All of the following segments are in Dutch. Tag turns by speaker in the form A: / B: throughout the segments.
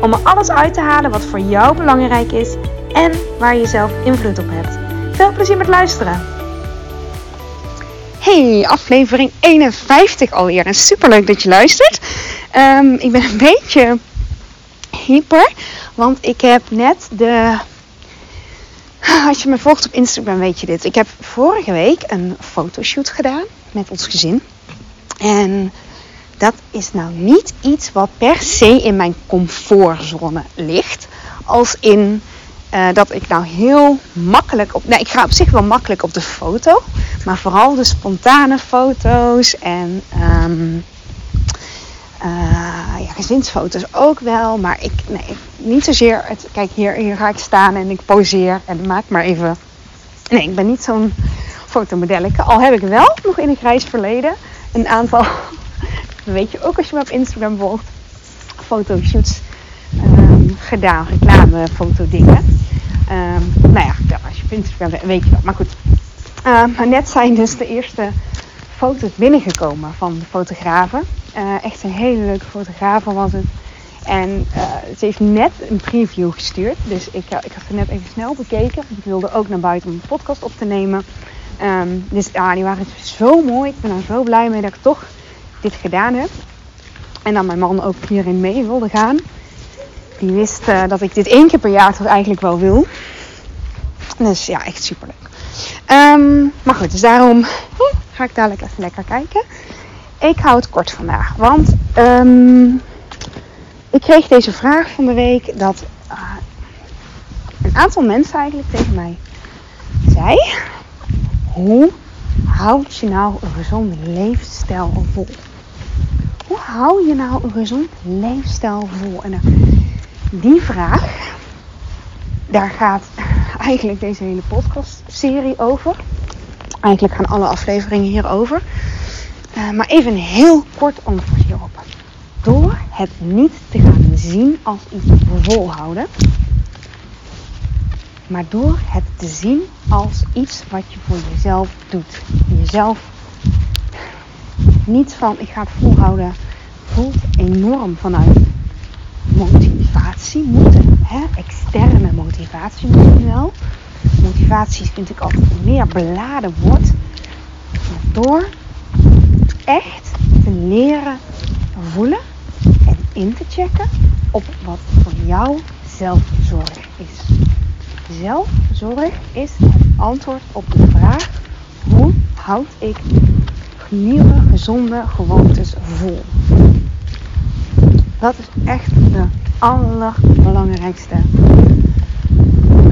A: om er alles uit te halen wat voor jou belangrijk is en waar je zelf invloed op hebt. Veel plezier met luisteren! Hey, aflevering 51 alweer en superleuk dat je luistert. Ehm, ik ben een beetje hyper, want ik heb net de... Als je me volgt op Instagram weet je dit. Ik heb vorige week een fotoshoot gedaan met ons gezin. En dat is nou niet iets wat per se in mijn comfortzone ligt. Als in uh, dat ik nou heel makkelijk op. Nee, ik ga op zich wel makkelijk op de foto. Maar vooral de spontane foto's en um, uh, ja, gezinsfoto's ook wel. Maar ik, nee, niet zozeer. Het, kijk, hier, hier ga ik staan en ik poseer en maak maar even. Nee, ik ben niet zo'n fotomodelletje. Al heb ik wel nog in een grijs verleden een aantal weet je ook als je me op Instagram volgt, fotoshoots um, gedaan, reclame, fotodingen. Um, nou ja, als je op Instagram weet je dat. Maar goed, uh, maar net zijn dus de eerste foto's binnengekomen van de fotografen. Uh, echt een hele leuke fotograaf was het. En uh, ze heeft net een preview gestuurd. Dus ik, ik had ze net even snel bekeken. Ik wilde ook naar buiten om een podcast op te nemen. Dus ja, die waren zo mooi. Ik ben er zo blij mee dat ik toch dit gedaan heb. En dan mijn man ook hierin mee wilde gaan. Die wist uh, dat ik dit één keer per jaar toch eigenlijk wel wil. Dus ja, echt super leuk. Um, maar goed, dus daarom ga ik dadelijk even lekker kijken. Ik hou het kort vandaag. Want um, ik kreeg deze vraag van de week dat uh, een aantal mensen eigenlijk tegen mij zei: Hoe houd je nou een gezonde levensstijl vol? Hou je nou een gezond leefstijl vol? En die vraag, daar gaat eigenlijk deze hele podcast-serie over. Eigenlijk gaan alle afleveringen hierover. Uh, maar even een heel kort antwoord hierop. Door het niet te gaan zien als iets volhouden, maar door het te zien als iets wat je voor jezelf doet. Jezelf niet van ik ga het volhouden voelt enorm vanuit motivatie moeten. Hè? Externe motivatie misschien wel. Motivatie vind ik altijd meer beladen. Maar door echt te leren voelen en in te checken op wat voor jou zelfzorg is. Zelfzorg is het antwoord op de vraag: hoe houd ik nieuwe, gezonde gewoontes vol? Dat is echt de allerbelangrijkste,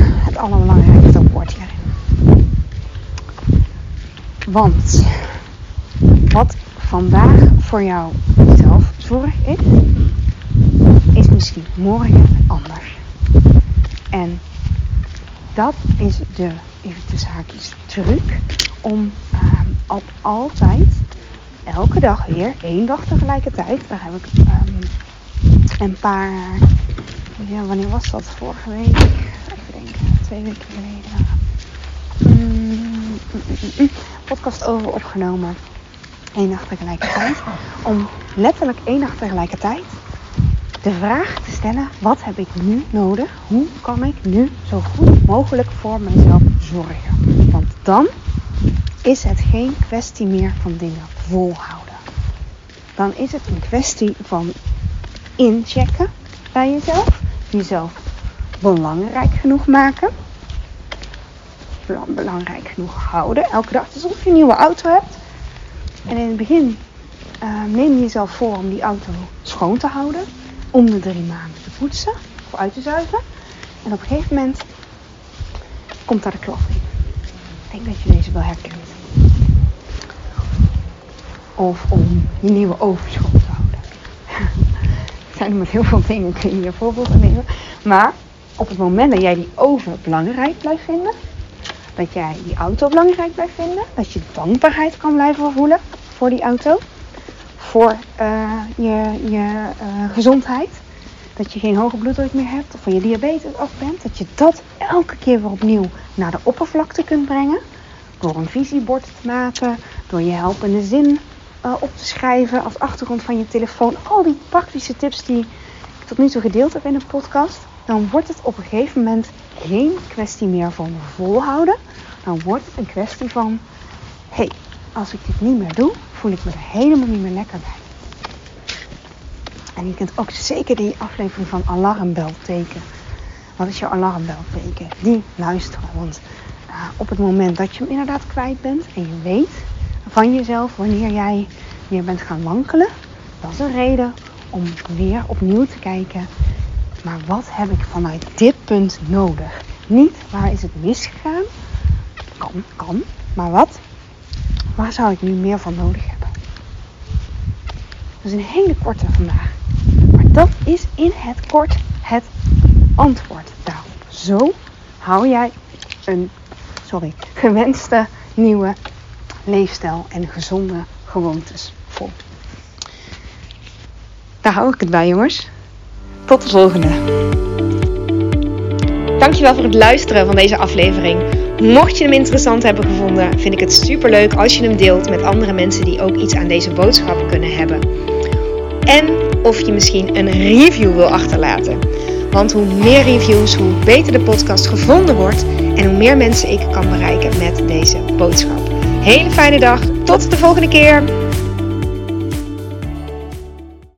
A: het allerbelangrijkste woord hierin. Want wat vandaag voor jou zelfzorg is, is misschien morgen anders. En dat is de, even tussen haakjes, truc om um, op altijd, elke dag weer, één dag tegelijkertijd, daar heb ik um, een paar, ja, wanneer was dat? Vorige week? Even denken, twee weken geleden. Mm, mm, mm, podcast over opgenomen. Eén dag tegelijkertijd. Om letterlijk één dag tegelijkertijd de vraag te stellen: wat heb ik nu nodig? Hoe kan ik nu zo goed mogelijk voor mezelf zorgen? Want dan is het geen kwestie meer van dingen volhouden. Dan is het een kwestie van inchecken bij jezelf. Jezelf belangrijk genoeg maken. Belangrijk genoeg houden. Elke dag. Alsof je een nieuwe auto hebt. En in het begin neem je jezelf voor om die auto schoon te houden. Om de drie maanden te poetsen of uit te zuigen. En op een gegeven moment komt daar de klap in. Ik denk dat je deze wel herkent. Of om je nieuwe houden. Zijn er met heel veel dingen kun je hier voorbeelden nemen. Maar op het moment dat jij die oven belangrijk blijft vinden, dat jij die auto belangrijk blijft vinden, dat je dankbaarheid kan blijven voelen voor die auto, voor uh, je, je uh, gezondheid, dat je geen hoge bloeddruk meer hebt of van je diabetes af bent, dat je dat elke keer weer opnieuw naar de oppervlakte kunt brengen door een visiebord te maken, door je helpende zin uh, op te schrijven als achtergrond van je telefoon, al die praktische tips die ik tot nu toe gedeeld heb in de podcast, dan wordt het op een gegeven moment geen kwestie meer van volhouden. Dan wordt het een kwestie van: hé, hey, als ik dit niet meer doe, voel ik me er helemaal niet meer lekker bij. En je kunt ook zeker die aflevering van alarmbel teken. Wat is jouw alarmbelteken? Die luisteren. Want uh, op het moment dat je hem inderdaad kwijt bent en je weet van jezelf wanneer jij weer bent gaan wankelen, dat is een reden om weer opnieuw te kijken. Maar wat heb ik vanuit dit punt nodig? Niet waar is het misgegaan? Kan, kan. Maar wat? Waar zou ik nu meer van nodig hebben? Dat is een hele korte vandaag. Maar dat is in het kort het antwoord daarop. Zo hou jij een sorry, gewenste nieuwe leefstijl en gezonde gewoontes vol. Daar hou ik het bij, jongens. Tot de volgende. Dankjewel voor het luisteren van deze aflevering. Mocht je hem interessant hebben gevonden, vind ik het super leuk als je hem deelt met andere mensen die ook iets aan deze boodschap kunnen hebben. En of je misschien een review wil achterlaten. Want hoe meer reviews, hoe beter de podcast gevonden wordt en hoe meer mensen ik kan bereiken met deze boodschap. Hele fijne dag, tot de volgende keer.